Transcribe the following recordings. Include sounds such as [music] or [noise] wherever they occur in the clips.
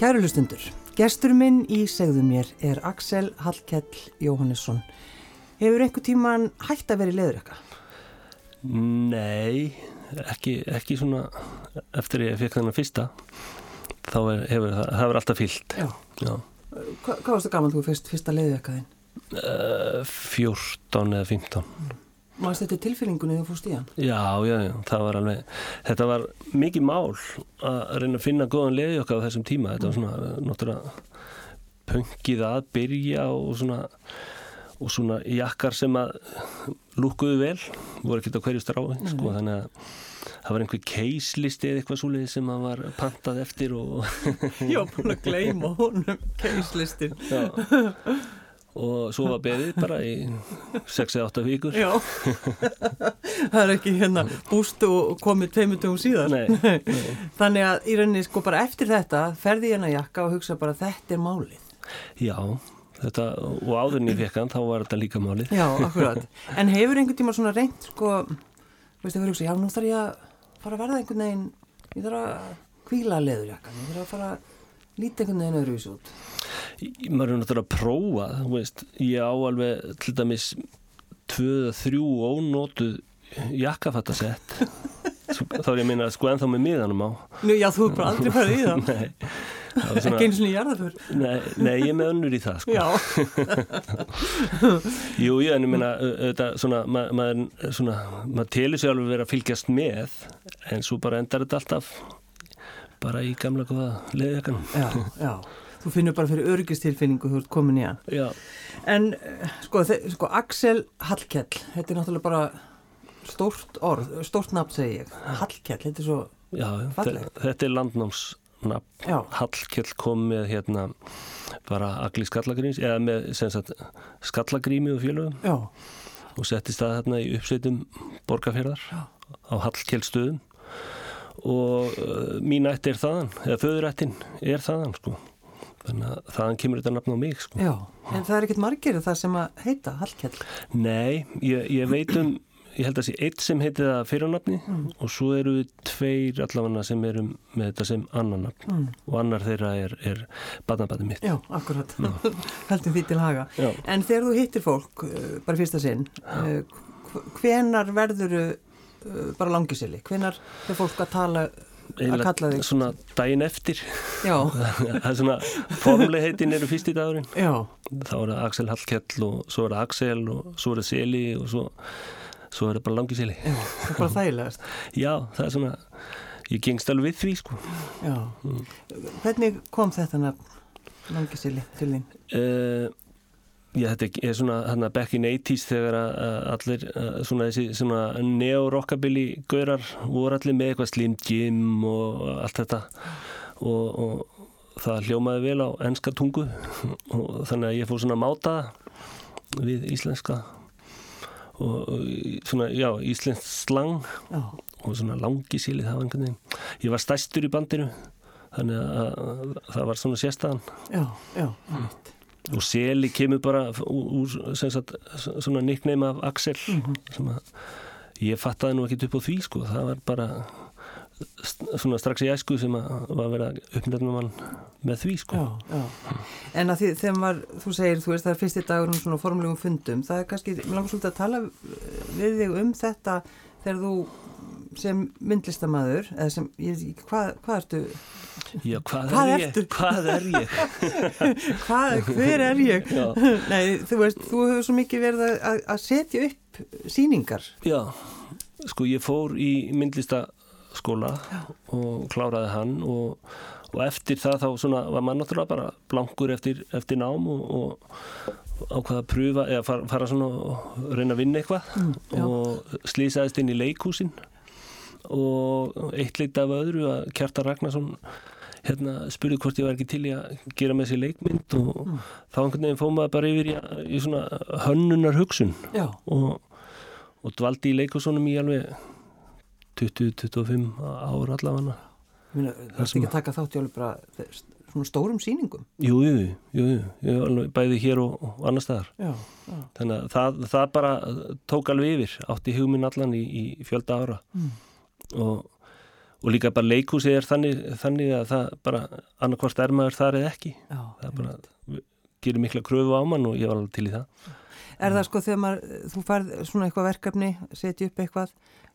Kæru hlustundur, gestur minn í segðu mér er Axel Hallkell Jóhannesson. Hefur einhver tíman hægt að vera í leðuröka? Nei, ekki, ekki svona eftir ég fekk þennan fyrsta þá er, hefur það, það hefur alltaf fyllt Já. Já. Hva, hvað varstu gaman þú fyrst fyrsta leðurökaðinn? Uh, 14 eða 15 Mást þetta tilfélningunni þú fórst í hann? Já, já, já, það var alveg þetta var mikið mál að reyna að finna góðan leði okkar á þessum tíma. Þetta var svona, náttúrulega pöngið að byrja og svona og svona jakkar sem að lúkuðu vel, voru ekkert á hverju strái sko, þannig að það var einhver keislisti eða eitthvað súlið sem að var pantað eftir og búin að gleyma honum keislistin. Og svo var beðið bara í 6-8 vikur. Já, það er ekki hérna búst og komið tveimutugum síðan Nei, nei. Þannig að í rauninni sko bara eftir þetta ferði ég hérna jakka og hugsa bara þetta er málið. Já, þetta, og áður en ég fekk hann þá var þetta líka málið. Já, akkurat. En hefur einhvern tíma svona reynd, sko, veist þið fyrir hugsa, já, nú þarf ég að fara að verða einhvern veginn, ég þarf að kvíla leðurjakkan, ég þarf að fara að líta einhvern veginn öðru svo út. Maður er náttúrulega að prófa þú veist, ég á alveg til dæmis tvöða þrjú ónótuð jakkafattasett [laughs] þá er ég að minna sko ennþá með miðanum á Nú, já, þú er bara aldrei farið í það. [laughs] nei, var Ekki eins og nýja jarðaför. nei, nei, ég er með önnur í það sko. [laughs] Jú, ég en ég minna svona, ma maður svona, maður telur sér alveg verið að fylgjast með en svo bara endar þetta alltaf bara í gamla góða leðjakanum já, já. Þú finnur bara fyrir örgistilfinningu þú ert komin í hann. Já, En, eh, sko, sko, Axel Hallkell, þetta er náttúrulega bara stórt orð, stórt nafn segi ég. Hallkell, þetta er svo, já, Fallegt. þe- þetta er landnámsnafn já, Hallkjell kom með hérna bara agli skallagríms eða með sem sagt skallagrími og félögum já, og settist það hérna í uppsveitum borgarferðar Já. á Hallkjell stöðum og uh, mín ætti er þaðan eða föðurættin er þaðan sko þannig að þaðan kemur þetta nafn á mig sko já. En það er ekkert margir það sem að heita Hallkell. Nei, ég, ég veit um ég held að sé eitt sem heiti það fyrirnafni Mm. og svo eru við tveir allavega sem eru með þetta sem annan nafn Mm. og annar þeirra er, er badnabadi mitt Já, akkurat. [laughs] Heldum því til haga. Já. En þegar þú hittir fólk, uh, bara fyrsta sinn, uh, hvenar verður uh, bara langisili? Hvenar er fólk að tala, að kalla þig? svona daginn eftir Já, [laughs] það er svona formleiheitin eru fyrst í dagurinn já, þá er það Axel Hallkell og svo er það Axel og svo er það Seli og svo, svo er það bara langi Seli já, það er bara þægilegast. [laughs] já, það er svona ég gengst alveg við því sko Já. Hvernig kom þetta nafn langisili til þín? uh, já, þetta er svona hérna back in 80s þegar að, að allir svona þessi svona neo-rockabilly gaurar voru allir með eitthvað Slim Jim og allt þetta. Og, og það hljómaði vel á enska tungu. Og þannig að ég fór svona að máta við íslenska. Og svona, já, íslensk slang Já, og svona langi síli það var einhvern veginn. Ég var stæstur í bandinu þannig að, að það var svona sérstæðan já, já, Mm. Og seli kemur bara úr, sagt, svona nickname af Axel sem að ég fattaði nú ekki upp á því sko, það var bara svona strax í æsku sem að var að vera uppnefnum mann með því sko. Já, já. En að því þegar maður, þú segir, þú veist, það er fyrsti dagur um svona formlegum fundum, það er kannski, mér langar svolítið að tala við þig um þetta þegar þú sem myndlistamæður, eða sem, ég, hvað, hvað ertu, Já, hvað, Hvað er ertu? ég? Hvað er ég? [laughs] hvað, hver er ég? Já, [laughs] Nei, þú veist, þú hefur svo mikið verið að- að setja upp síningar. já, sko ég fór í myndlistaskóla og kláraði hann og, og eftir það þá svona var maður náttúrulega bara blankur eftir, eftir nám og, og ákvaða að pröfa eða fara, fara svona og reyna að vinna eitthvað. Mm, og slýsaðist inn í leikhúsin. Og eitt leitt af öðru að Kjartar Ragnarsson hérna spurði hvort ég var ekki til í að gera með sér leikmynd. Og Mm. þá einhvern veginn fóð maður bara yfir í, í svona hönnunar hugsun og, og dvaldi í leikhúsunum í alveg 20-25 ár allavega. Það er ekki að taka þátt í alveg bara svona stórum síningum. Jú, jú, jú, jú, bæði hér og, og annar staðar Já, já. þannig að það, það bara tók alveg yfir átti hugminn allan í, í fjölda ára Mm. og, og líka bara leikhúsi er þannig, þannig að það bara annarkvort er maður þar eða ekki Já, það bara gerir mikla kröfu á mann og ég var alveg til í það Er það sko þegar maður, þú færð svona eitthvað verkefni, setja upp eitthvað,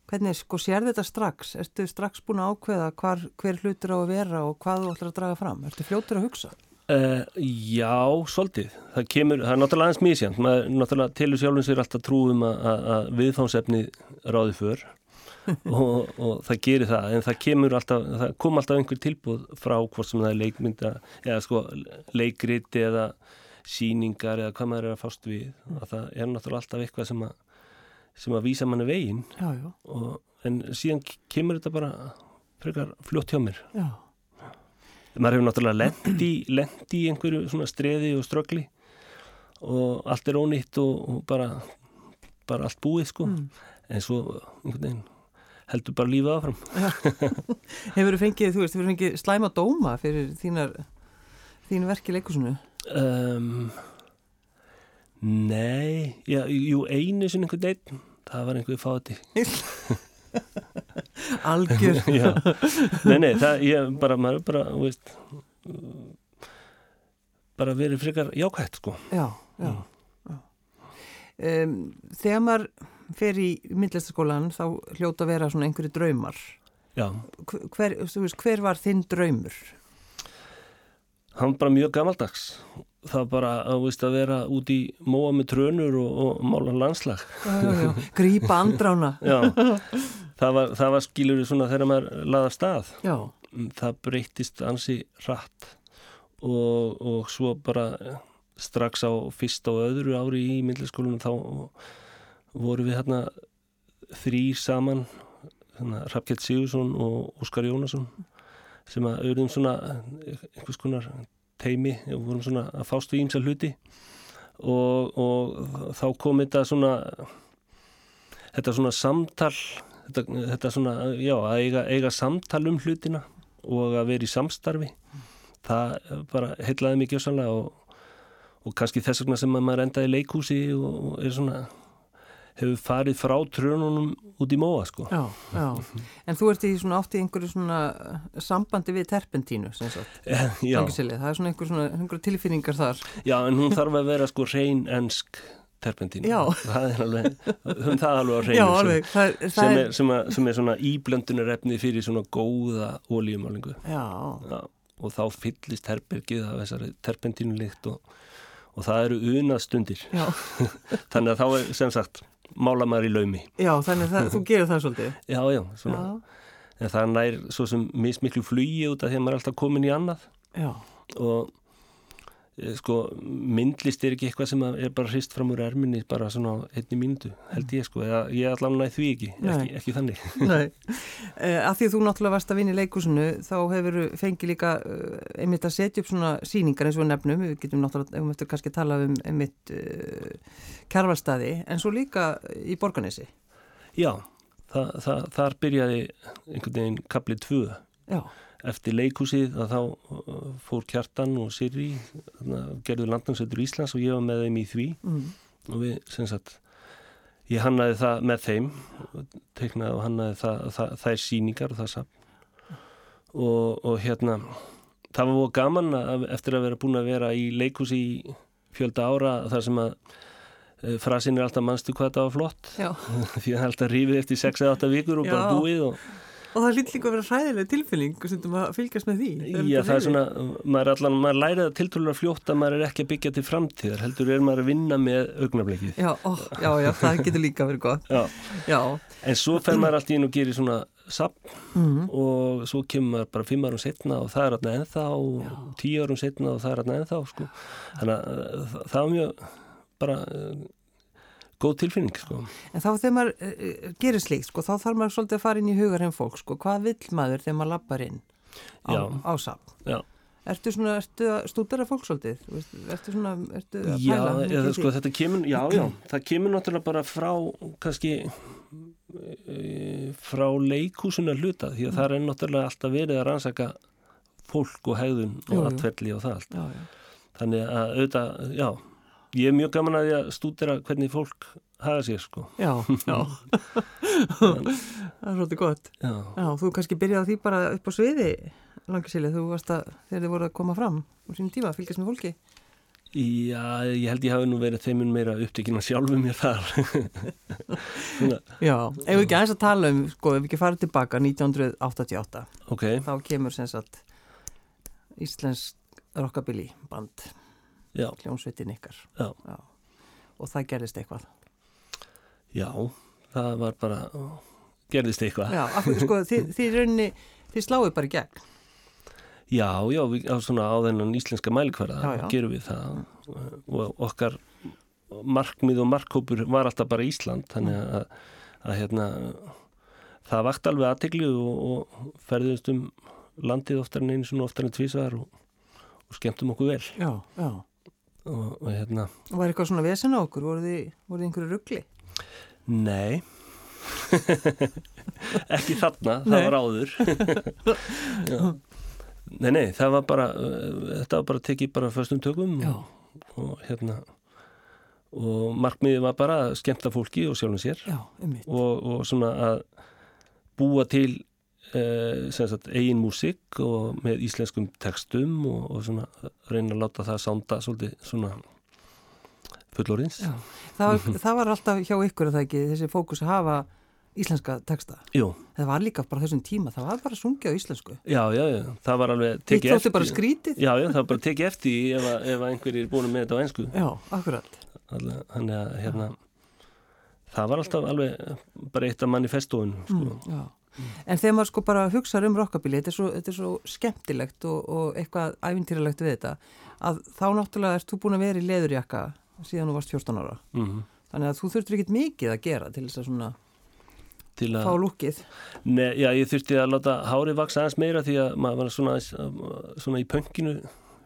hvernig sko sér þetta strax? Ertu strax búin að ákveða hvar, hver hlutur á að vera og hvað þú ætlar að draga fram? Ertu fljótur að hugsa? Uh, já, svolítið. Það kemur, það er náttúrulega aðeins mísjönd. Maður náttúrulega tilur sjálfum sér alltaf trúum að, viðfánsefni ráði för [laughs] og, og það gerir það. En það kemur alltaf, það kom alltaf einhver tilbúð frá hvort sem það er leikmynda eða sko leikriti eða síningar eða hvað maður er að fást við. Að það er náttúrulega alltaf eitthvað sem að, sem að vísa manni veginn. Já, já. Og, en síðan kemur þetta bara frekar fljótt hjá mér. Já. maður hefur náttúrulega lendi, lendi í einhverju svona streði og ströggli og allt er ónýtt og, og bara, bara allt búið sko Mm. en svo einhvern veginn heldur bara lífið áfram [laughs] Hefur þú fengið, þú veist, hefur þú fengið slæma dóma fyrir þínar, þín verk í leikusinu? um, Nei já, jú, einu sinni einhvern veginn það var einhver fáti [laughs] Algjör. [laughs] Nei, nei, það, ég bara, maður bara, þú veist bara verið frekar jákvægt sko Já, já. Mm. já. Um, þegar maður fer í myndlistaskólan þá hljóta að vera svona einhverju draumar. Já, Hver, hver var þinn draumur? hann var bara mjög gamaldags það bara að, veist, að vera út í móa með trönur og, og mála landslag Já, já. Grípa andrána. [laughs] Það var, það var skilur svona þegar maður laða stað Já, það breytist ansi rætt og, og svo bara strax á fyrsta og öðru ári í myndliskólunum þá voru við hérna þrýr saman hérna, Hrafkjell Sigursson og Óskar Jónasson sem að auðvitað svona einhvers konar teimi og vorum svona að fást við ímsa hluti. Og, og þá kom þetta svona þetta svona samtal þetta, þetta svona, já, að eiga, eiga samtal um hlutina og að vera í samstarfi. Það bara heilaði mikið og, og kannski þess vegna sem að maður endaði í leikhúsi og, og er svona hefur farið frá trönunum út í móa sko. já, já. En þú ert í svona átt í einhverju svona sambandi við terpentínu, sem sagt. já, Tangisilið. Það er svona einhver svona, einhver tilfinningar þar. já, en hún þarf að vera sko reyn ensk terpentín Já. það er alveg, höfum það alveg á Já, reynu alveg. Það, er- það sem, er, sem, að, sem er svona íblöndunarefni fyrir svona góða ólíumálingu já, Já, og þá fyllist herbergið af þessari terpentínulikt og, og það eru unað stundir já, [laughs] þannig að þá er sem sagt mála maður í laumi já, þannig að þú gerir það svolítið. [laughs] já, já, svona. Já, en það nær svo sem mismiklu flugi út af því að maður er alltaf komin í annað já, og sko myndlist er ekki eitthvað sem er bara hrist fram úr erminni bara svona einni mínútu held ég sko, eða ég er allan næð því ekki ekki, ekki þannig [laughs] nei. Uh, að því að þú náttúrulega varst að vinna í leikúsinu, þá hefur fengið líka uh, einmitt að setja upp svona síningar eins og nefnum, við getum náttúrulega, um eftir kannski að tala um einmitt uh, kjarvalstaði, en svo líka í Borganesi. já, það, það, þar byrjaði einhvern veginn kaplið tvö Já, eftir leikhúsið að þá uh, fór Kjartan og Sirri gerðu landnarsveitur Íslands og ég var með þeim í því mm. og við sem sagt ég hannaði það með þeim teiknaði og hannaði það, það, þær síningar og það samt og, og hérna það var gaman að, eftir að vera búin að vera í leikhúsi í fjölda ára þar sem að eh, frasin er alltaf mannstu hvað þetta var flott [laughs] því að það er alltaf rífið eftir 6-8 vikur og bara Já. búið og Og það lít líka að vera hræðileg tilfinning sem maður fylgjast með því. Já, það er svona, maður, allan, maður lærið að tiltrúlega fljótt að maður er ekki að byggja til framtíðar, heldur er maður að vinna með augnablikið. Já, ó, já, já, það getur líka verið gott. Já. Já, En svo fer maður allt í inn og gerir svona sapn mm. og svo kemur maður bara fimm árum setna og það er alltaf ennþá og tíu árum setna og það er alltaf ennþá, sko. Þannig að uh, það- það var mjög bara uh, góð tilfinning, sko. En þá þegar maður uh, gerir slíkt, sko, þá þarf maður svolítið að fara inn í hugar heim fólk, sko, hvað vill maður þegar maður lappar inn á, Já. Já. Ertu svona, ertu að stúdera fólk svolítið? Ertu svona, ertu að Já, pæla? mikið eða, sko, þetta kemur, já, já, [clears throat] það kemur náttúrulega bara frá kannski e, frá leikhúsuna hluta því að það er náttúrulega alltaf verið að rannsaka fólk og hegðun og atverli og það allt. Já, já. Þannig að auðvitað, já, ég er mjög gaman að því að stúdera hvernig fólk hafa sér sko. Já, [laughs] já. Það er svolítið gott. Já, Já, þú kannski byrjaði því bara upp á sviði langisili, þú varst að þegar þið voru að koma fram á sínum tíma fylgjast með fólki. Já, ég held ég hafi nú verið þeimun meira upptekinn að sjálfu mér þar. [laughs] Já, ef við ekki aðeins að tala um sko, ef við ekki farið tilbaka 1988 ok, þá kemur sem sagt Íslensk rockabilly band já, hljónsveitin ykkar. Já, og það gerðist eitthvað. Já það var bara, gerðist eitthvað. Já, af, sko, þið, þið rauninni þið sláðu bara gegn. Já, já, við, á svona á þennan íslenska mælikvarða Já, já. gerum við það. Og okkar markmið og markkópur var alltaf bara Ísland þannig að, að hérna það vakt alveg aðtegli og, og ferðumst um landið oftar en einu svona oftar en tvísvar og, og skemmtum okkur vel. Já, já og, og hérna, var eitthvað svona vesen á okkur, voru þið, þið einhverju ruggli? nei. [laughs] Ekki þarna, Nei. það var áður. [laughs] Nei, nei, það var bara uh, þetta var bara tekið bara föstum tökum og, og hérna og markmiðið var bara að skemmta fólki og sjálfum sér. Já, og, og svona að búa til sagt, eigin músík og með íslenskum textum og, og svona reyna að láta það sánda svolítið svona fullorins það var, það var alltaf hjá ykkur að það ekki þessi fókus að hafa íslenska texta. Jú, Það var líka bara þessum tíma, það var bara sungið á íslensku. já, já, já, það var alveg tekið þótti bara skrítið. Já, já, það var bara tekið eftir ef, að- ef að einhverjir er búin með þetta á einsku Já, akkurat. Þannig að hérna það var alltaf alveg bara eitt af manifestóinu sko. Mm, já. En þegar maður sko bara hugsa um rockabili, þetta er svo, þetta er svo skemmtilegt og, og eitthvað æfintýralegt við þetta, að þá náttúrulega ert þú búin að vera í leðurjakka síðan þú varst 14 ára. mm Þannig að þú þurftir ekkit mikið að gera til þess að svona til fá að, lúkið. ne, já, ég þurfti að láta hárið vaksa aðeins meira því að maður var svona, svona í pönginu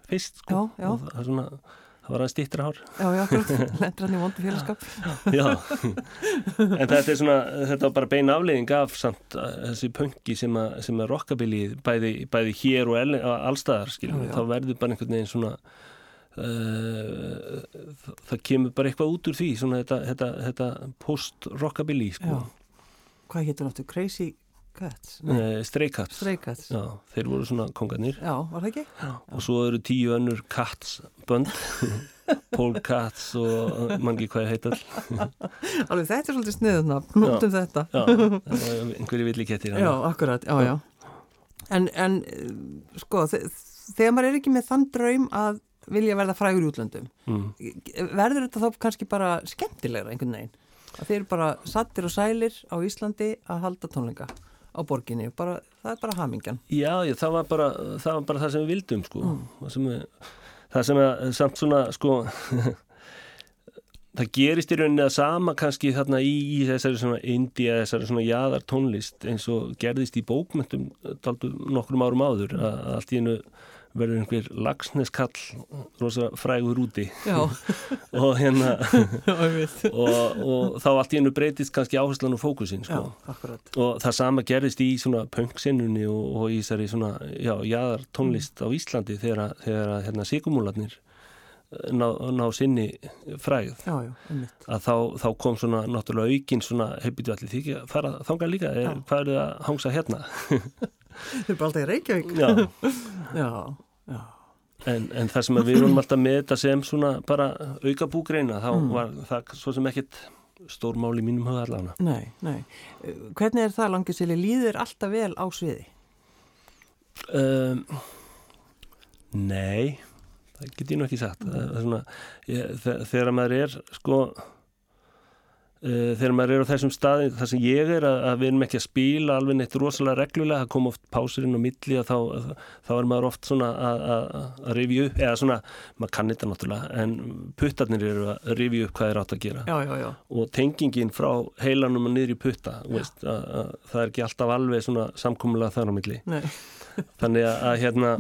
fyrst sko. Já, já. og það, svona, það var aðeins stýttra hár Já, já, lendur hann í vondu félagskap. [laughs] já, en þetta er svona þetta var bara bein afleiðing af samt að þessi pöngi sem að, sem að rockabilly bæði, bæði hér og allstaðar skiljum, Já, já. þá verður bara einhvern veginn svona Uh, það, kemur bara eitthvað út úr því svona þetta, þetta, þetta post-rockabilly sko. Hvað hétur náttúrulega? Crazy Cats? uh, Stray Cats Stray Cats? Já, þeir voru svona kongarnir Já, var það ekki? og svo eru tíu önnur Cats bönd [laughs] Paul Cats og mann ekki hvað heitar [laughs] Alveg þetta er svolítið sniðuð nafn, nótum þetta. Já, einhverju villikettir Já, akkurat, já, já. En, en sko, þe- þegar maður er ekki með þann draum að vilja verða frægur í útlöndum, mm. verður þetta þá kannski bara skemmtilegra einhvern veginn? Að þeir eru bara sattir og sælir á Íslandi að halda tónleika á borginni, bara, það er bara hamingjan. Já, já, það var bara það, var bara það sem við vildum sko. það sem, við, það sem að, samt svona sko [laughs] það gerist í rauninni að sama kannski þarna í, í þessari svona India, þessari svona jaðar tónlist eins og gerðist í bókmyndum taldu nokkrum árum áður að, allt í einu verður einhver lagsneskall rosa frægur úti Já, [laughs] og hérna já, og, og þá allt í einu breytist kannski áherslan og fókusin Já, sko. akkurat. og það sama gerðist í svona punk-sinnunni og, og í þessari svona já, jaðar tónlist á Íslandi þegar, þegar hérna síkumúlarnir ná, ná sinni fræð Já, já, að þá, þá kom svona náttúrulega aukin svona heipitu allir því ekki að fara þangað líka? Er, hvað er það að hangsa hérna? [laughs] Þau eru bara alltaf í Reykjavík. já, [laughs] Já, já. en, en það sem við vorum alltaf með þetta sem svona bara auka búgreina þá var það svo sem ekkit stór mál í mínum huga allavega. Nei, nei. Eh, Hvernig er það langið sér líður alltaf vel á sviði? Um, nei, það get ég nú ekki sagt. Svona, ég, þe- þegar maður er sko uh, þegar maður er á þessum staði þar sem ég er að, að við erum ekki að spila alveg neitt rosalega reglulega, það kom oft pásirinn á milli og þá, þá er maður oft svona að, að, að rifja upp eða svona, maður kann þetta náttúrulega en puttarnir eru að rifja upp hvað er átt að gera Já, já, já. og tengingin frá heilanum og niður í putta veist, að, að, það er ekki alltaf alveg svona samkomulega þar á milli Nei, þannig að, að hérna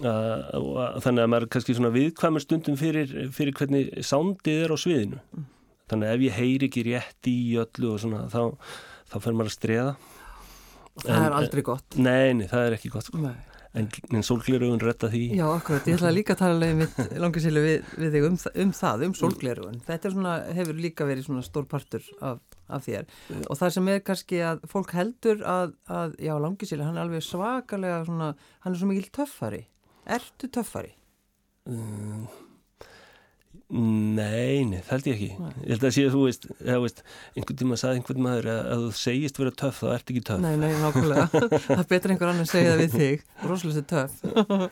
þannig að maður er kannski svona viðkvæmur stundum fyrir, fyrir hvernig sándið er á sviðinu. Þannig að ef ég heyri ekki rétt í öllu og svona þá, þá fer maður að streða það En- er aldrei gott. nei, nei, það er ekki gott sko. En, en sólglerugun retta því. Já, akkurat, ég ætlaði líka að tala um langarsilu við, við þig um, um það, um sólglerugun þetta er svona, hefur líka verið svona stór partur af, af þér. Og það sem er kannski að fólk heldur að, að já, langarsilu, hann er alveg svakalega svona, hann er svo mikil töffari Ertu töffari? Um, Nei, nei, það held ég ekki. Nei. Ég held að sé að þú veist, eða, veist einhvern tíma sagði einhvern maður að, að þú segist vera töff þá ert ekki töff. Nei, nei, nákvæmlega. [laughs] það er betur einhver annar að segja það við þig. Róslega töff. en,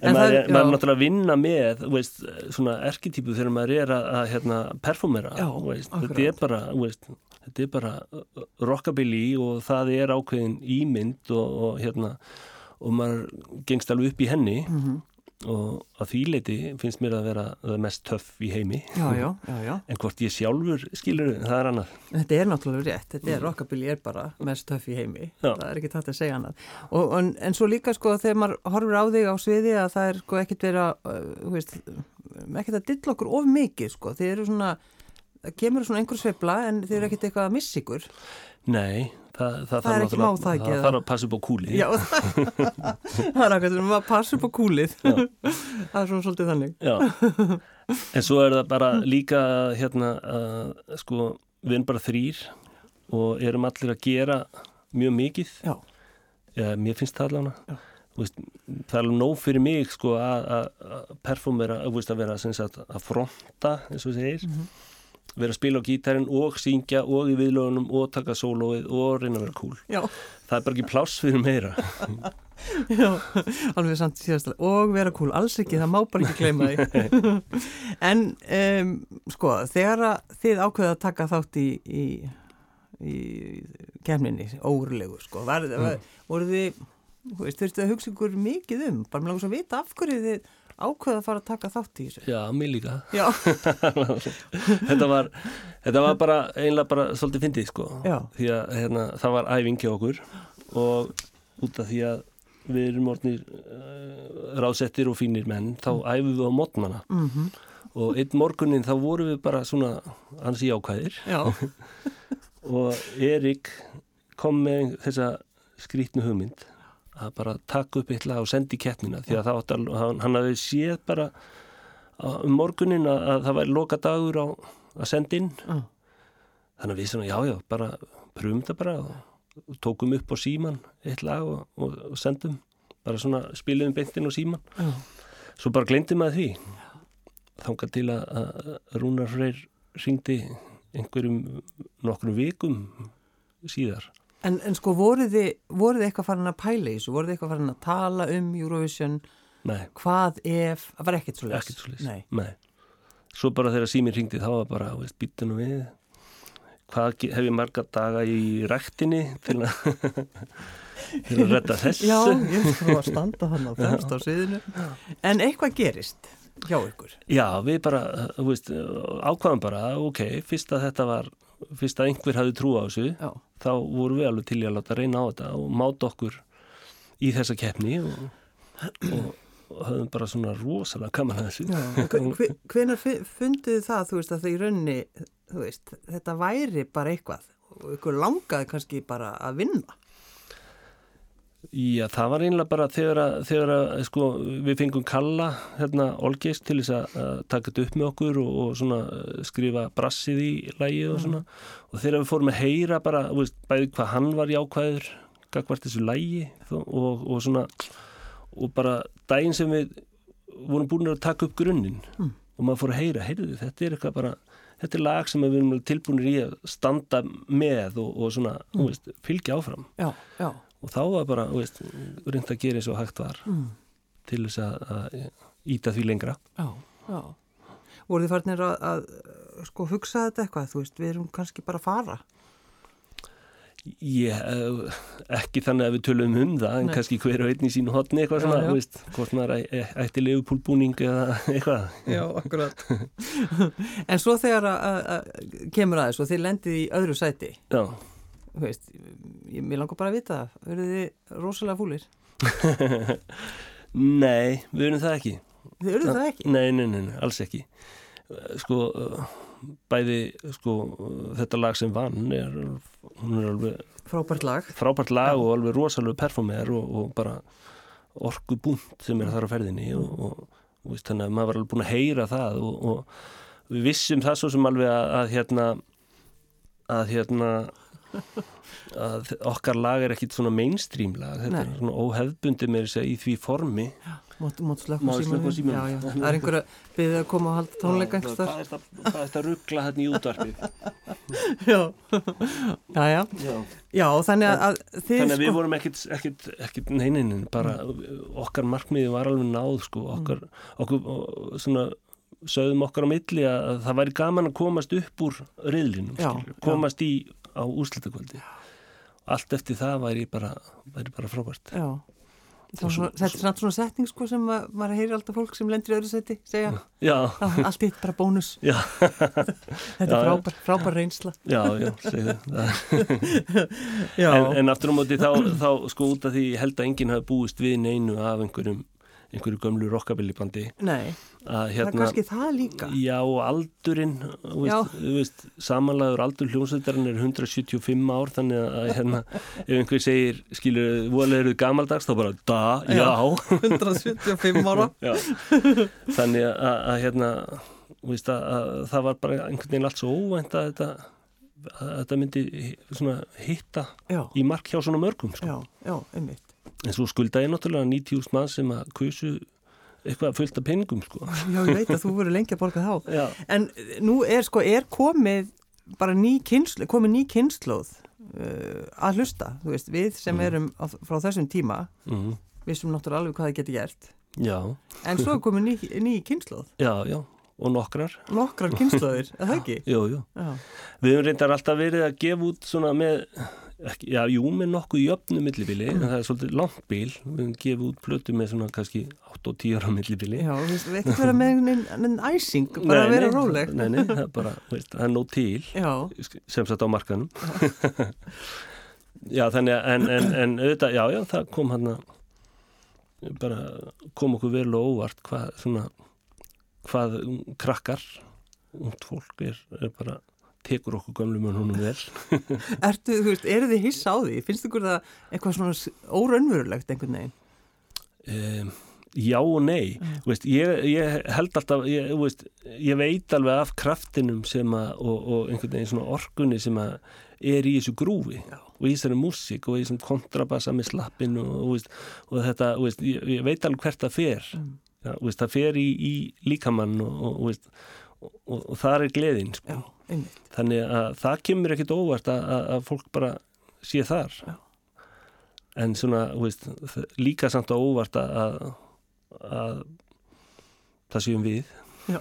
en maður er, náttúrulega að vinna með, veist, svona erkitypu þegar maður er að, að hérna, performera. Já, veist, þetta er bara, veist, þetta er bara rockabilly og það er ákveðin ímynd og, og hérna, og maður gengst alveg upp í henni. Mm -hmm og að því leiti finnst mér að vera mest töff í heimi. Já, já, já, [laughs] en hvort ég sjálfur skilur það er annað. Þetta er náttúrulega rétt, þetta er mm. rockabilly er bara mest töff í heimi, það er ekki tætt að segja annað. Og, en, en svo líka sko þegar maður horfur á þig á sviði að það er sko ekkert verið að uh, ekkert að dilla okkur of mikið sko, þeir eru svona kemur svona einhver sveibla en þeir eru ekkert eitthvað að miss ykkur Nei, það, það, það er ekki má það þarf að passa upp á kúlið. Já, [laughs] það er akkur að passa upp á kúlið. Það er svona svolítið þannig. Já, en svo er það bara líka hérna að sko við erum bara þrýr og erum allir að gera mjög mikið. Já. Ja, Mér finnst það allavega. Veist, það er alveg nóg fyrir mig sko, að performera, að, að vera sagt, að fronta eins og segir. Mm -hmm vera að spila á gítarin og syngja og í viðlögunum og taka sólóið og reyna að vera cool Já. það er bara ekki pláss fyrir meira [laughs] Já, alveg samt síðastalega og vera cool, alls ekki, það má bara ekki gleyma því [laughs] en um, sko, þegar þið ákveða að taka þátt í í, í kemninni, óurlegu sko, var, mm. var, voru þið þú veist, þurftu að hugsa ykkur mikið um bara með langar svo að vita af hverju þið ákveða að fara að taka þátt í þessu. Já, mér líka. [laughs] Þetta, var, þetta var bara einlega bara svolítið fyndið sko. Já. því að hérna, það var æfing hjá okkur og út af því að við erum orðnir uh, rásettir og fínir menn þá mm. æfum við á mótnana mm -hmm. og einn morgunin þá vorum við bara svona hansi ákvæðir [laughs] og Erik kom með þessa skrítnu hugmynd að bara taka upp eitthvað og sendi keppnina því að það, hann, hann hafi séð bara um morgunin að, að það væri loka dagur á að senda inn. Uh. þannig að við svona já já bara pröfum þetta bara og, og tókum upp á síman eitt lag og, og, og sendum. Bara svona spiliðum beintin á síman uh. svo bara glemdi maður því. Þángar til að, að Rúnar Freyr ringdi einhverjum nokkrum vikum síðar En, en sko voruð þið, voruð þið eitthvað farin að pæla í þessu? Voruð þið eitthvað farin að tala um Eurovision? Nei. Hvað ef, það var ekkert svo les? Ekkert svo les, nei. nei. Svo bara þegar síminn ringdi þá var bara, veist, býtunum við. Hvað hef ég marga daga í rættinni til að, [laughs] til að redda þessu? Já, ég sko að standa hann á þemst á sviðinu. En eitthvað gerist hjá ykkur? Já, við bara, veist, ákvaðum bara, ok, fyrst að þetta var fyrst að einhver hafi trú á þessu Já. þá voru við alveg til í að láta reyna á þetta og máta okkur í þessa keppni og, og, og höfum bara svona rosalega gaman að þessu Hvenar funduðu það þú veist að það í raunni veist, þetta væri bara eitthvað og ykkur langaði kannski bara að vinna Já, það var einlega bara þegar, að, þegar að, sko, við fengum kalla hérna, Olgeist til þess að taka þetta upp með okkur og, og svona, skrifa brassið í lægið og svona mm. og þegar við fórum að heyra bara veist, bæði hvað hann var jákvæður gagvart þessu lægi og, og svona og bara daginn sem við vorum búin að taka upp grunninn mm. og maður fór að heyra, heyrðu þetta er eitthvað bara þetta er lag sem við erum tilbúinir í að standa með og, og svona, mm. veist, fylgja áfram Já, já og þá var bara, veist, reynd að gera eins og hægt var mm. til þess að íta því lengra. Já, já. Voru þið farnir að, að sko hugsa þetta eitthvað, þú veist, við erum kannski bara að fara. Ég, ekki þannig að við tölum um það en Nei. kannski hver og einn í sínu hotni eitthvað svona, já, já. Veist, hvort maður ætti legupúlbúning eða [laughs] eitthvað. Já, akkurat. [laughs] En svo þegar að, að kemur aðeins og þið lendið í öðru sæti. Já veist, ég, mér langar bara að vita það. Verður þið rosalega fúlir? [laughs] Nei, við erum það ekki. Þið erum það ekki? Nei, nei, nei, alls ekki. Sko, bæði sko, þetta lag sem vann er, hún er alveg frábært lag. frábært lag og alveg rosalega performer og, og bara orkubúnt sem er þar á ferðinni og, og, og veist, þannig að maður var alveg búin að heyra það og, og við vissum það svo sem alveg að, að hérna að hérna að okkar lag er ekkit svona mainstream lag, þetta Nei. er svona óhefbundi með þess að í því formi ég slökkva símanum? Já, já. Það er einhver að byggja að koma og halda tónleika þar. er þetta- hvað er þetta ruggla hérna í útvarpið [laughs] Já. já, já. Já. Já, þannig að, að Þannig að við sko... vorum ekkit, ekkit, ekkit neinin, bara okkar markmiði var alveg náð sko, okkar, okkur, svona sögðum okkar á milli að það væri gaman að komast upp úr riðlinum, Já, komast í á úrslitakvöldi. Allt eftir það væri bara, væri bara frábært. Já. Er svona, þetta er svona, svona setning sko sem að, maður heyrir alltaf fólk sem lendir í öðru seti segja, allt hitt bara bónus. [laughs] Þetta er frábær, frábær reynsla. já, já, segðu [laughs] En, en aftur á móti þá, þá sko út af því held að enginn hafi búist við neinu af einhverjum, einhverju gömlu rockabillibandi nei, að það er hérna kannski það líka. Já, aldurinn, samanlegaður aldur hljómsveitarinn er 175 ár, þannig að hérna, ef einhver segir, skilur, voðlega eru gamaldags, þá bara, da, já, Já. 175 ára. [laughs] já. þannig að, að hérna, veist, að, að það var bara einhvern veginn allt svo óvænt að þetta, að þetta myndi svona hitta Já, í mark hjá svona mörgum, sko. já, já, einmitt. En svo skulda ég náttúrulega 90.000 mann sem að kusu eitthvað fullt af peningum, sko. [laughs] Já, ég veit að þú verður lengi að borga þá. Já, En nú er sko, er komið bara ný kynslu, komið ný kynnslóð uh, að hlusta, þú veist, við sem erum á, frá þessum tíma, mm, vissum náttúrulega alveg hvað það geti gert. já, En svo er komið ný, ný kynnslóð, já, já, og nokkrar. nokkrar kynnslóðir, er það ekki? [laughs] Jú, jú. Við höfum reyndar alltaf verið að gefa út svona með, ekki, já, jú, með nokkuð jöfnu millibili, en það er svolítið langt bíl. Við höfum gefið út plötu með svona kannski 8 og 10 ára millibili. já, þú veist, ekkert vera með neinn æsing, bara að vera róleg. Nei, nei, það er bara, veist, það er nóg til, Já, sem sagt á markanum. já, þannig að, en, en, en auðvitað, já, já, það kom hann að, bara kom okkur vel og óvart hvað, svona, hvað krakkar, ungt fólk er, er bara, tekur okkur gömlum en honum vel. [laughs] ertu, þú veist, eru þið hissa á því? Finnst ykkur það eitthvað svona óraunverulegt einhvern veginn? Um, já og nei Þú veist, ég, ég held alltaf ég, veist, ég veit alveg af kraftinum sem að, og, og einhvern veginn svona orkunni sem að er í þessu grúfi Já. og í þessari músík og í þessum kontrabassa með slappin og, og, veist, og þetta, veist, ég, ég veit alveg hvert það fer Mm. Já, það fer í, í líkamann og, og, og, og, og, og það er gleðin sko. Einmitt. þannig að það kemur ekkit óvart að, að, að fólk bara sé þar. Já. en svona veist, það- líka samt á óvart að, að, að það séum við. [laughs]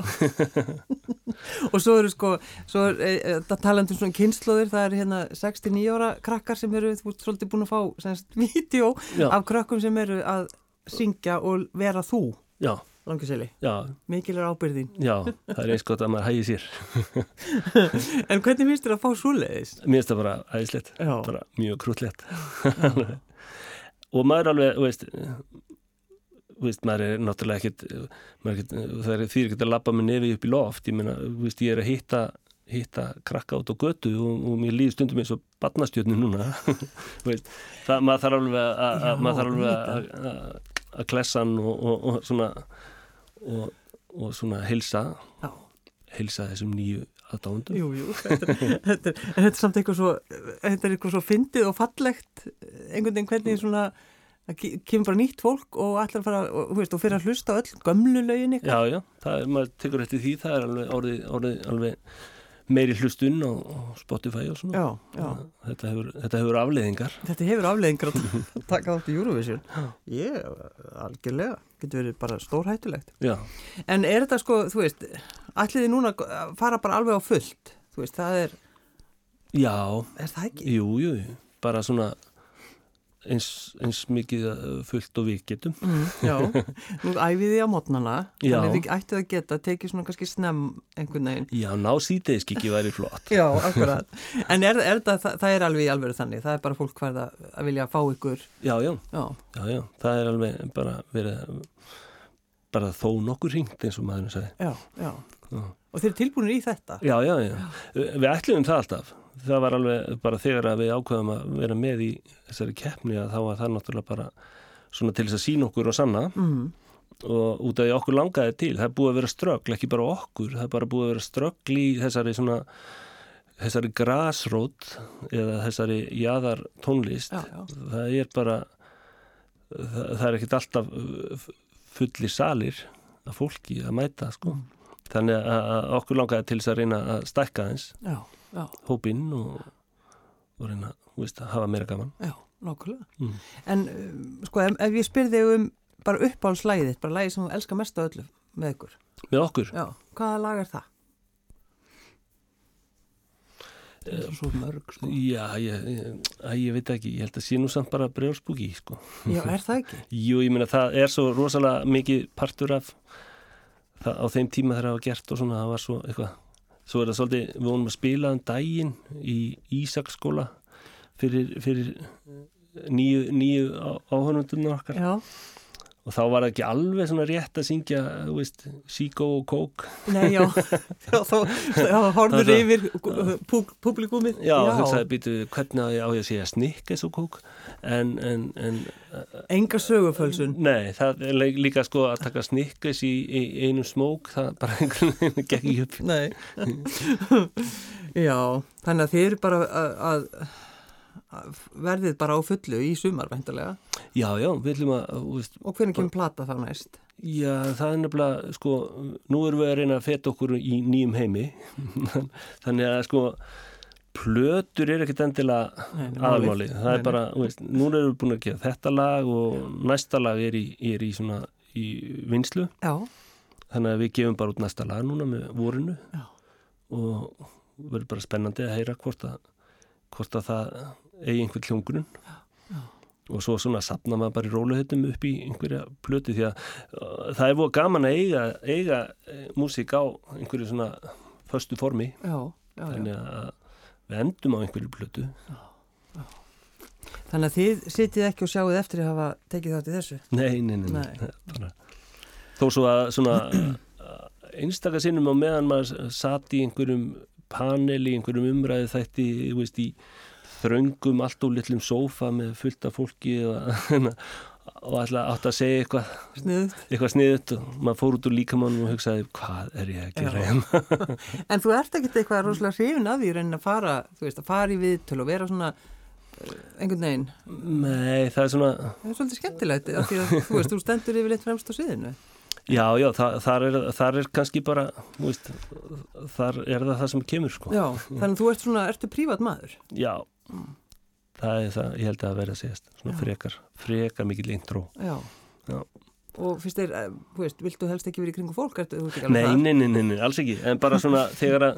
Og svo eru sko, svo er e, e, talandi um svona kynnslóðir, það er hérna 69 ára krakkar sem eru, þú ert svolítið búin að fá semst vídeo af krakkum sem eru að syngja og vera þú, já, langiseli. já, Mikil er ábyrðin. já, það er eins gott að maður hægi sér. [laughs] En hvernig finnst þér að fá svoleiðis? mér finnst það bara æðislegt bara mjög krútlegt. [laughs] Og maður alveg, veist veist, maður er náttúrulega er ekkit það er því ekkert að labba með nefi upp í loft. Ég meina, veist, ég er að hitta hitta krakka át á götu og, og mér líður stundum eins og barnastjörnu núna. [laughs] Það, maður þarf alveg að, maður þarf alveg að, að, að klessa hann og, og, og svona og, og svona heilsa já, heilsa þessum nýju aðdándum jú, jú. [laughs] Þetta er, þetta er, þetta er samt eitthvað svo, þetta er eitthvað svo fyndið og fallegt, einhvern veginn hvernig svona, það ke- kemur bara nýtt fólk og allar fara, og, veist, og fyrir að hlusta öll gömlu lögin ykkar. Já, já, það er, maður tekur eftir því, það er alveg orðið, orðið alveg meiri hlustun á, Spotify og svona. Já, já. Þetta hefur, þetta hefur afleiðingar. Þetta hefur afleðingar að [laughs] taka þátt í Eurovision. Ég, algjörlega, getur verið bara stórhættulegt. Já, En er þetta sko, þú veist, ætliði núna að fara bara alveg á fullt? Þú veist, það er, já, er það jú, jú, bara svona eins, eins mikið uh, fullt og við getum. Mm, já, [laughs] nú æfiði á mótnana, Já. þannig þið ættið að geta, tekið svona kannski snem einhvern veginn. Já, ná síðdeiskiki væri flott. Já, [laughs] akkurat. En er, er það, það, það er alveg í alveg þannig, það er bara fólk hvað að, að vilja fá ykkur, Já, já, já, já, já, það er alveg bara verið, bara þó nokkur ringt eins og maðurinn sagði. já, já. Já. Og þeir eru tilbúinir í þetta? Já, já, já. Við ætlum það alltaf. Það var alveg bara þegar að við ákveðum að vera með í þessari keppni að þá var það náttúrulega bara svona til þess að sína okkur og sanna mm. og út af því okkur langaði til það er búið að vera ströggl, ekki bara okkur það er bara búið að vera ströggl í þessari svona þessari grasrót eða þessari jaðar tónlist Já, já. það er bara það, það er ekkert alltaf fulli salir af fólki að mæta sko. þannig að, að okkur langaði til þess að reyna að stækka þess Já, já, hópinn og, og reyna veist, að hafa meira gaman já, nákvæmlega. Mm. En um, sko, ef, ef ég spyrði um bara uppáhaldslægið þitt, bara lægið sem þú elskar mest af öllu með ykkur. með okkur Já, hvaða lag er það? Það er svo mörg, sko. Já, ég, ég, ég veit ekki, ég held að sé nú samt bara brjálspúki, sko. Já, er það ekki? [laughs] Jú, ég meina það er svo rosalega mikið partur af það á þeim tíma þegar það var gert og svona, það var svo eitthvað. Svo er það svolítið, við vonum að spila um daginn í Ísaksskóla fyrir, fyrir nýju, nýju áhörnundunum okkar Já. Og þá var það ekki alveg svona rétt að syngja, þú veist, Síkó og Kók. Nei, já, [laughs] já þá, þá horfður Það er yfir publikumið. Já, hugsaði býtu, hvernig á ég að segja Snickes og Kók, en, en, en Enga sögufölsun. Nei, það er lí- líka sko að taka snikkes í, í einum smók, það bara [laughs] einhvern veginn gekk ekki upp. Nei. [laughs] já, þannig að þið eru bara að, að verðið bara á fullu í sumar, væntalega. Já, já, við ætlum að, veist, Og hvernig kemur plata þá næst? já, það er nefnilega, sko, nú erum við að reyna að feta okkur í nýjum heimi, [laughs] þannig að sko, plötur er ekkert endilega Nei, nei, málið. það Nei, er bara, þú veist, nú erum við búin að gera þetta lag og næsta lag er í, er í svona, í vinslu, Já, þannig að við gefum bara út næsta lag núna með vorinu já, og verður bara spennandi að heyra hvort að, hvort að það eigi einhver hljóngrun og svo svona sapna maður bara í róluhautum upp í einhverja plötu því að uh, það er búið gaman að eiga, eiga e, músík á einhverju svona föstu formi já, já, já. þannig að við endum á einhverju plötu Þannig að þið sitið ekki og sjáuð eftir að hafa tekið þátt í þessu. nei, nei, nei, nei. Nei. Þó svo að svona uh, einstaka sinnum á meðan maður satt í einhverjum panel í einhverjum umræðu þætti þú veist, í þröngum allt og litlum sófa með fullt af fólki og, og alltaf átt að segja eitthvað Sniðut. eitthvað sniðut og maður fór út úr líkamannum og hugsaði hvað er ég að gera hérna [laughs] En þú ert ekkert eitthvað rosalega hrifin af því í raunin að fara, þú veist, að fara í viðtöl og vera svona uh, einhvern veginn. Nei, það er svona Það er svolítið skemmtilegt af því að þú veist, þú stendur yfir litt fremst á sviðinu. já, já, það, þar, er, þar er kannski bara veist, þar er það það sem kemur sko. Já, þannig að þú ert svona, ertu prívat maður. Já, það er það, ég held að það verða að segjast, svona Já. frekar, frekar mikill intro. Já. Já. Og fyrst er, eh, þú veist, viltu helst ekki verið í kringu fólk? Ekki Nei, nei, nei, nei, nei, alls ekki, en bara svona [laughs] þegar að,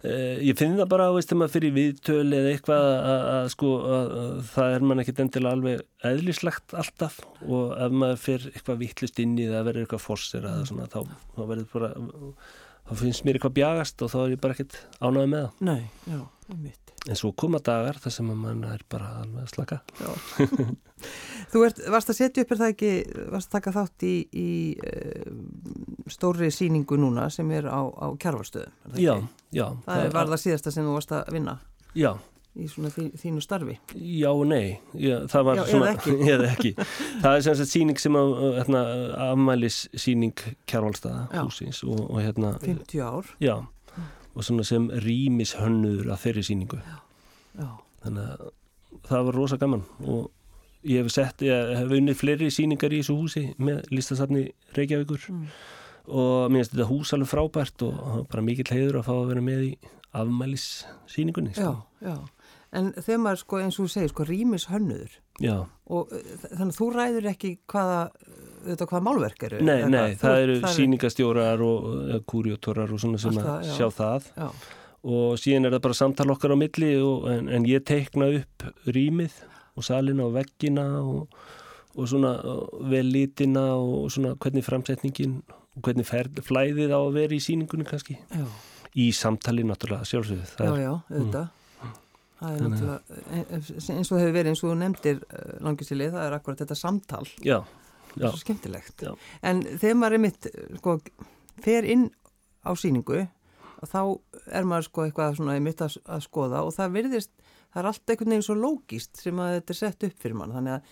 e, ég finn það bara, veist, þegar maður fyrir viðtöl eða eitthvað að, að sko, að, að það er mann ekkit endilega alveg eðlislegt alltaf og ef maður fyrir eitthvað vittlust inn í það verður eitthvað forsir eða svona, þá, þá verður bara, þá finnst mér eitthvað bjagast og þá er ég bara ekkit ánægð með það. Nei, já, einmitt. En svo koma dagar þar sem mann er bara alveg að slaka. Þú ert, varst að setja upp, er það ekki, varst að taka þátt í, í uh, stóri síningu núna sem er á, á kjárvarstöðum. það Já, já. Það er, var það síðasta sem þú varst að vinna Já, í svona þí, þínu starfi. Já og nei, já, það var Já, svona, ekki. [laughs] eða ekki. Það er sem sagt síning sem að, hérna, afmælis síning Kjárvalstaða Já. húsins og, og hérna, 50 ár. já, og svona sem rýmis hönnur að þeirri síningu. Já, Þannig að það var rosa gaman og ég hef sett, ég hef unnið fleiri síningar í þessu húsi með listasafni Reykjavíkur Mm. og mér finnst þetta hús alveg frábært og bara mikill heiður að fá að vera með í afmælis síningunni. já, já. En þegar maður, sko, eins og þú segir, sko, rýmis hönnuður já. og uh, þannig að þú ræður ekki hvaða, þetta, hvaða málverk eru. Nei, nei, það Þú- eru það sýningastjórar og uh, kúrjótorar og svona sem að það, já. sjá það Já, og síðan er það bara samtal okkar á milli og, en, en ég teikna upp rýmið og salina og veggina og, og svona uh, vel litina og svona hvernig framsetningin og hvernig ferð, flæðið á að vera í sýningunni kannski já, í samtali náttúrulega sjálfsögðu já, það já, auðvitað. Það er náttúrulega, eins og það hefur verið, eins og þú nefndir uh, langisilið, það er akkurat þetta samtal. já, já, svo skemmtilegt Já. en þegar maður er mitt sko, fer inn á síningu þá er maður sko eitthvað svona í mitt að, að skoða og það virðist, það er allt einhvern veginn svo lógist sem að þetta er sett upp fyrir mann þannig að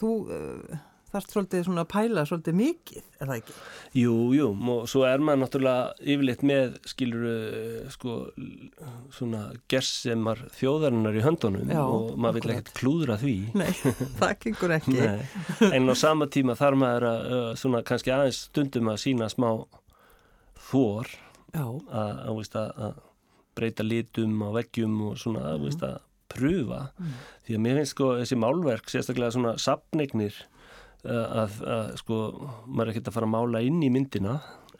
þú, uh, það þarf svolítið svona að pæla svolítið mikið, er það ekki? Jú, jú, og svo er maður náttúrulega yfirleitt með, skilur, sko, svona gersemar þjóðarinnar í höndunum Já, og maður vil ekkert klúðra því. Nei, [laughs] það gengur ekki. Nei, en á sama tíma þarf maður að, svona, kannski aðeins stundum að sína smá þór að, að, að, breyta litum á veggjum og svona, að, að pröfa. Því að mér finnst sko þessi málverk, sérstaklega svona sapnignir, að, að sko, maður er ekkert að fara að mála inn í myndina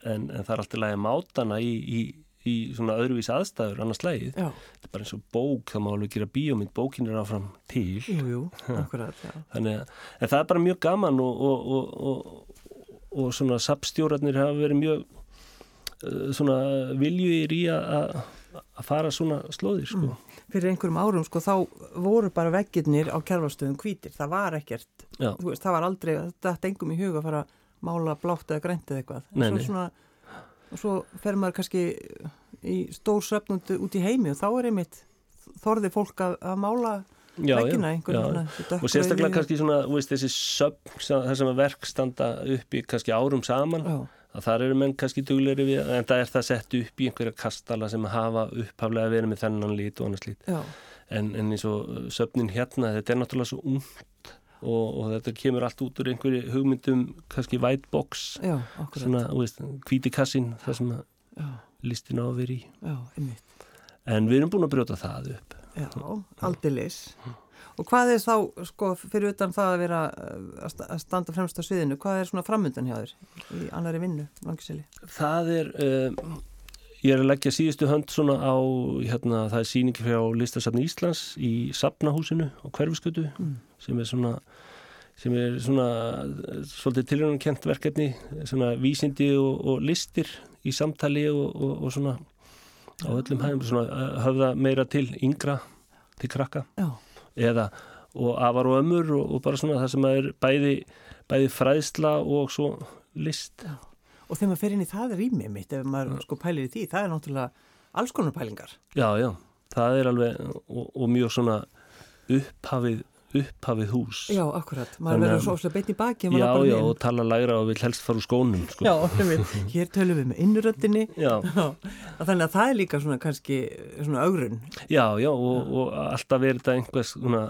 en, en það er alltaf lægi að máta hana í, í, í svona öðruvís aðstæður annars lægið. Þetta er bara eins og bók, það má alveg gera bíómynd, bókin er áfram til. jú, jú, akkurat, já. Þannig að, það er bara mjög gaman og, og, og, og, og svona sapstjórarnir hafa verið mjög svona viljugir í að- að fara svona slóðir sko. Fyrir einhverjum árum, sko, þá voru bara veggirnir á kjærfastöðum hvítir. Það var ekkert, Já, þú veist, það var aldrei, þetta engum í huga að fara að mála blátt eða grænt eða eitthvað. Nei, svo. Svona, og svo fer maður kannski í stór söfnund út í heimi og þá er einmitt þorði fólk að, að mála já, veggina já, já. veginn. og sérstaklega kannski svona, veist, þessi sem að verk standa upp í kannski árum saman að þar eru menn kannski dugleiri við en það er það sett upp í einhverja kastala sem hafa upphaflega verið með þennan lít og annars lít en, en eins og uh, söfnin hérna, þetta er náttúrulega svo ungt og, og þetta kemur allt út úr einhverju hugmyndum kannski white box já, svona, veist, hvíti kassin það sem listin á að vera í. Já, en við erum búin að brjóta það upp. Já, aldeilis. Og hvað er þá, sko, fyrir utan það að vera uh, að sta- að standa fremst á sviðinu, hvað er svona framöndan hjá þér í annari vinnu, langiseli? það er um, ég er að leggja síðustu hönd svona á hérna, það er síningi frá Listasafni Íslands í Safnahúsinu á Hverfiskötu Mm. sem er svona sem er svona eh, svolítið tilhörnum kent verkefni svona vísindi og, og listir í samtali og, og, og svona á öllum hægum svona eh, höfða meira til yngra til krakka Já, eða og afar og ömmur og, og bara svona það sem er bæði, bæði fræðsla og svo list. Og þegar maður fer inn í það rými mitt, ef maður sko pælir í því, það er náttúrulega alls konar pælingar. Já, já, það er alveg og, og mjög svona upphafið, upphafið hús Já, akkurat, maður verður svo óslega beint í baki. já, já, og tala lægra og vil helst fara úr skónum sko. Já, [laughs] hér tölum við með innröndinni. já, þannig að það er líka svona kannski svona augrun. já, já og, og alltaf er þetta einhvers svona,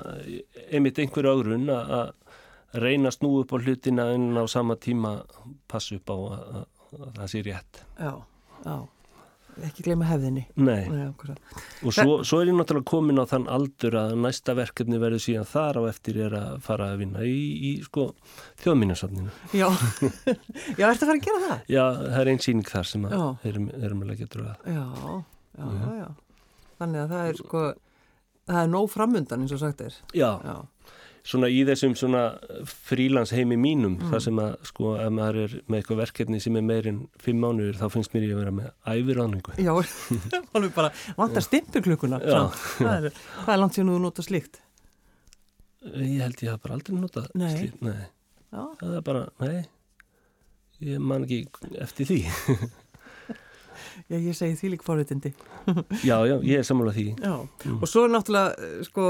einmitt einhver ögrun að reyna að snú upp á hlutina en á sama tíma passa upp á að það sé rétt Já, já, ekki gleyma hefðinni. Nei, og svo, svo er ég náttúrulega komin á þann aldur að næsta verkefni verður síðan þar á eftir er að fara að vinna í, í sko, þjóðmínasafninu Já, já, ertu að fara að gera það? Já, það er einn síning þar sem að erum, erum að leggja dröða. Já, já, já, já. Þannig að það er sko, það er nóg framundan eins og sagt er. Já, Já, svona í þessum svona frílans heimi mínum, Mm. þar sem að sko ef maður er með eitthvað verkefni sem er meirinn fimm mánuður, þá finnst mér ég að vera með æviráningu. já, [laughs] alveg bara vantar stimpurklukkuna. Já. samt. Það er, það langt síðan þú nota slíkt. Ég held ég hafa bara aldrei notað Nei. slíkt. Nei. Já, Það er bara, nei, ég man ekki eftir því. [laughs] já ég segi því lík forritindi. Já, já, ég er sammálað því. Já, og svo er náttúrulega, eh, sko,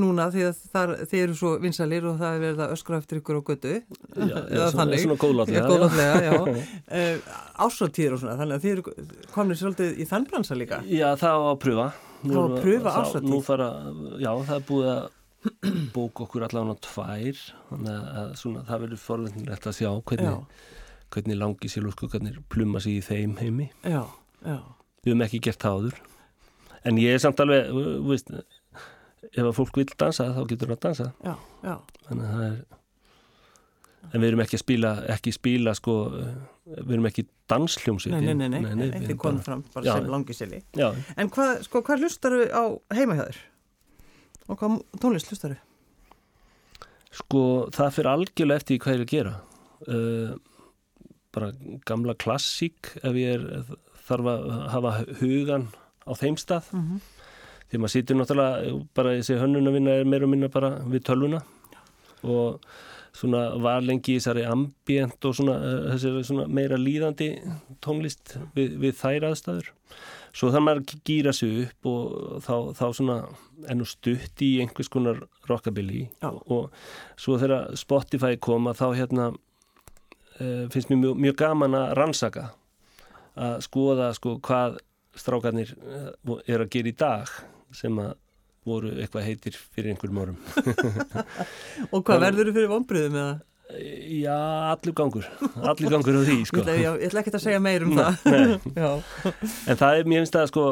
núna því að þar, þið eru svo vinsalir og það er verið að öskra eftir ykkur á götu. Já, já, [laughs] Eða svona, svona góðlátlega. Já, góðlega, já. Uh, [laughs] Ásáttíður og svona, þannig að þið eru komin svolítið í þann bransa líka. Já, það var að pröfa. Það var að pröfa fara, já, það er búið að [clears throat] bóka okkur allavega tvær, þannig að svona, það verður forvendilegt að sjá hvernig, Já, hvernig langi sér hvernig pluma sig í þeim heimi. já, já, Við höfum ekki gert það áður. En ég er samt alveg, veist, ef að fólk vil dansa, þá getur það að dansa. já, já, Þannig að það er, en við erum ekki að spila, ekki spila, sko, við erum ekki dansljómsveit. nei, nei, nei, nei, þið komum bara- fram bara Já. sem langisili. Já, En hvað, sko, hvað hlustaru á heima hjá þér? Og hvað tónlist hlustaru? Sko, það fyrir algjörlega eftir hvað ég er að gera. Uh, bara gamla klassík ef ég er, þarf að hafa hugan á þeim stað. Mm -hmm. Því maður sýtur náttúrulega, bara þessi hönnunarvinna er meira og minna bara við tölvuna. Og svona var lengi í þessari ambient og svona, uh, þessari svona meira líðandi tónlist við, við þær aðstæður svo þannig maður að gýra sig upp og þá, þá svona enn og stutt í einhvers konar rockabilly Já. og svo þegar Spotify kom að þá hérna finnst mér mjög, mjög gaman að rannsaka að skoða sko hvað strákarnir uh, er að gera í dag sem að voru eitthvað heitir fyrir einhverjum árum. [laughs] Og hvað verður þú fyrir vonbriðum eða? Já, allur gangur. Allur gangur á því [laughs] Ég sko. ætla, já, ég ætla ekki að segja meir um það. [laughs] Já, En það er mér finnst að sko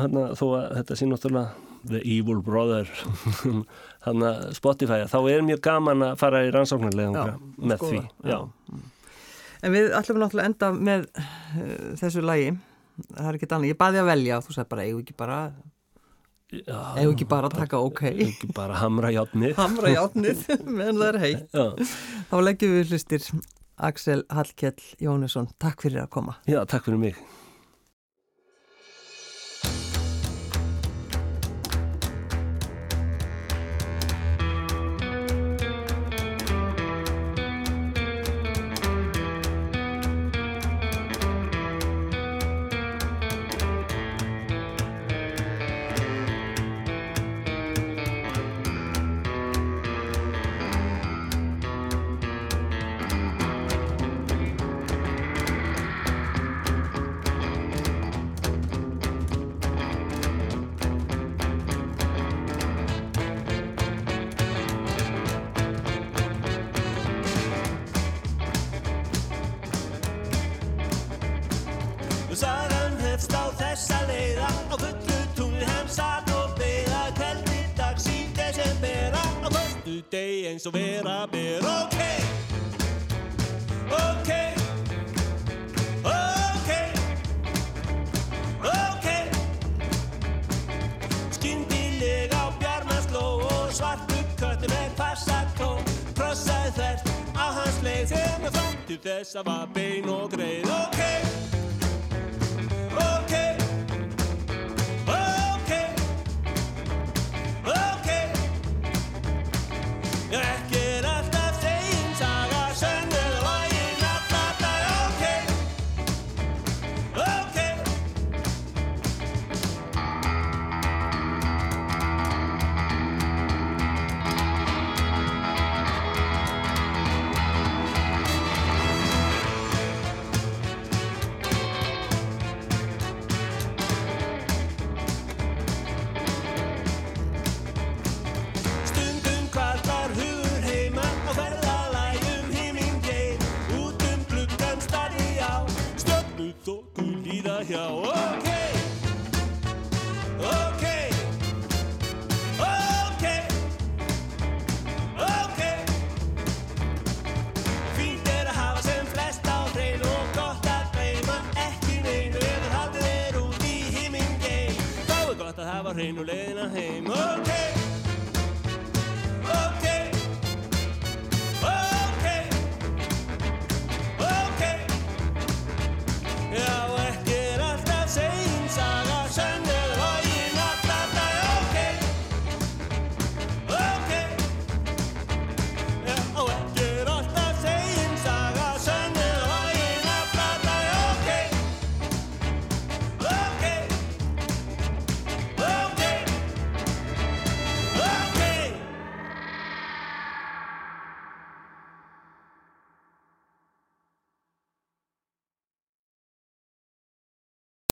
hana, þó að þetta sé náttúrulega The Evil Brother Spotify, þá er mér gaman að fara í rannsóknarlega Já, með skoða, því já. En við ætlum náttúrulega að enda með uh, þessu lagi. Það er ekkert annað. Ég baði að velja og þú sagði bara, eigum ekki bara, Já, eigum ekki bara að taka ok. ekki bara hamra játnið Hamra játnið [laughs] meðan það er heitt. Þá leggjum við hlustir Axel Hallkjell Jónesson. Takk fyrir að koma. já, takk fyrir mig á fullu tungli hann satt og beða kveldi dags í desembera á föstu deg eins og vera ber. Ok. Ok. Ok. Ok. Skyndilega á bjarmasló og svartu köttu með passakó krossaði þvert á hans leið sem fram til þess að var bein og greið. Ok. Okay. Líða hjá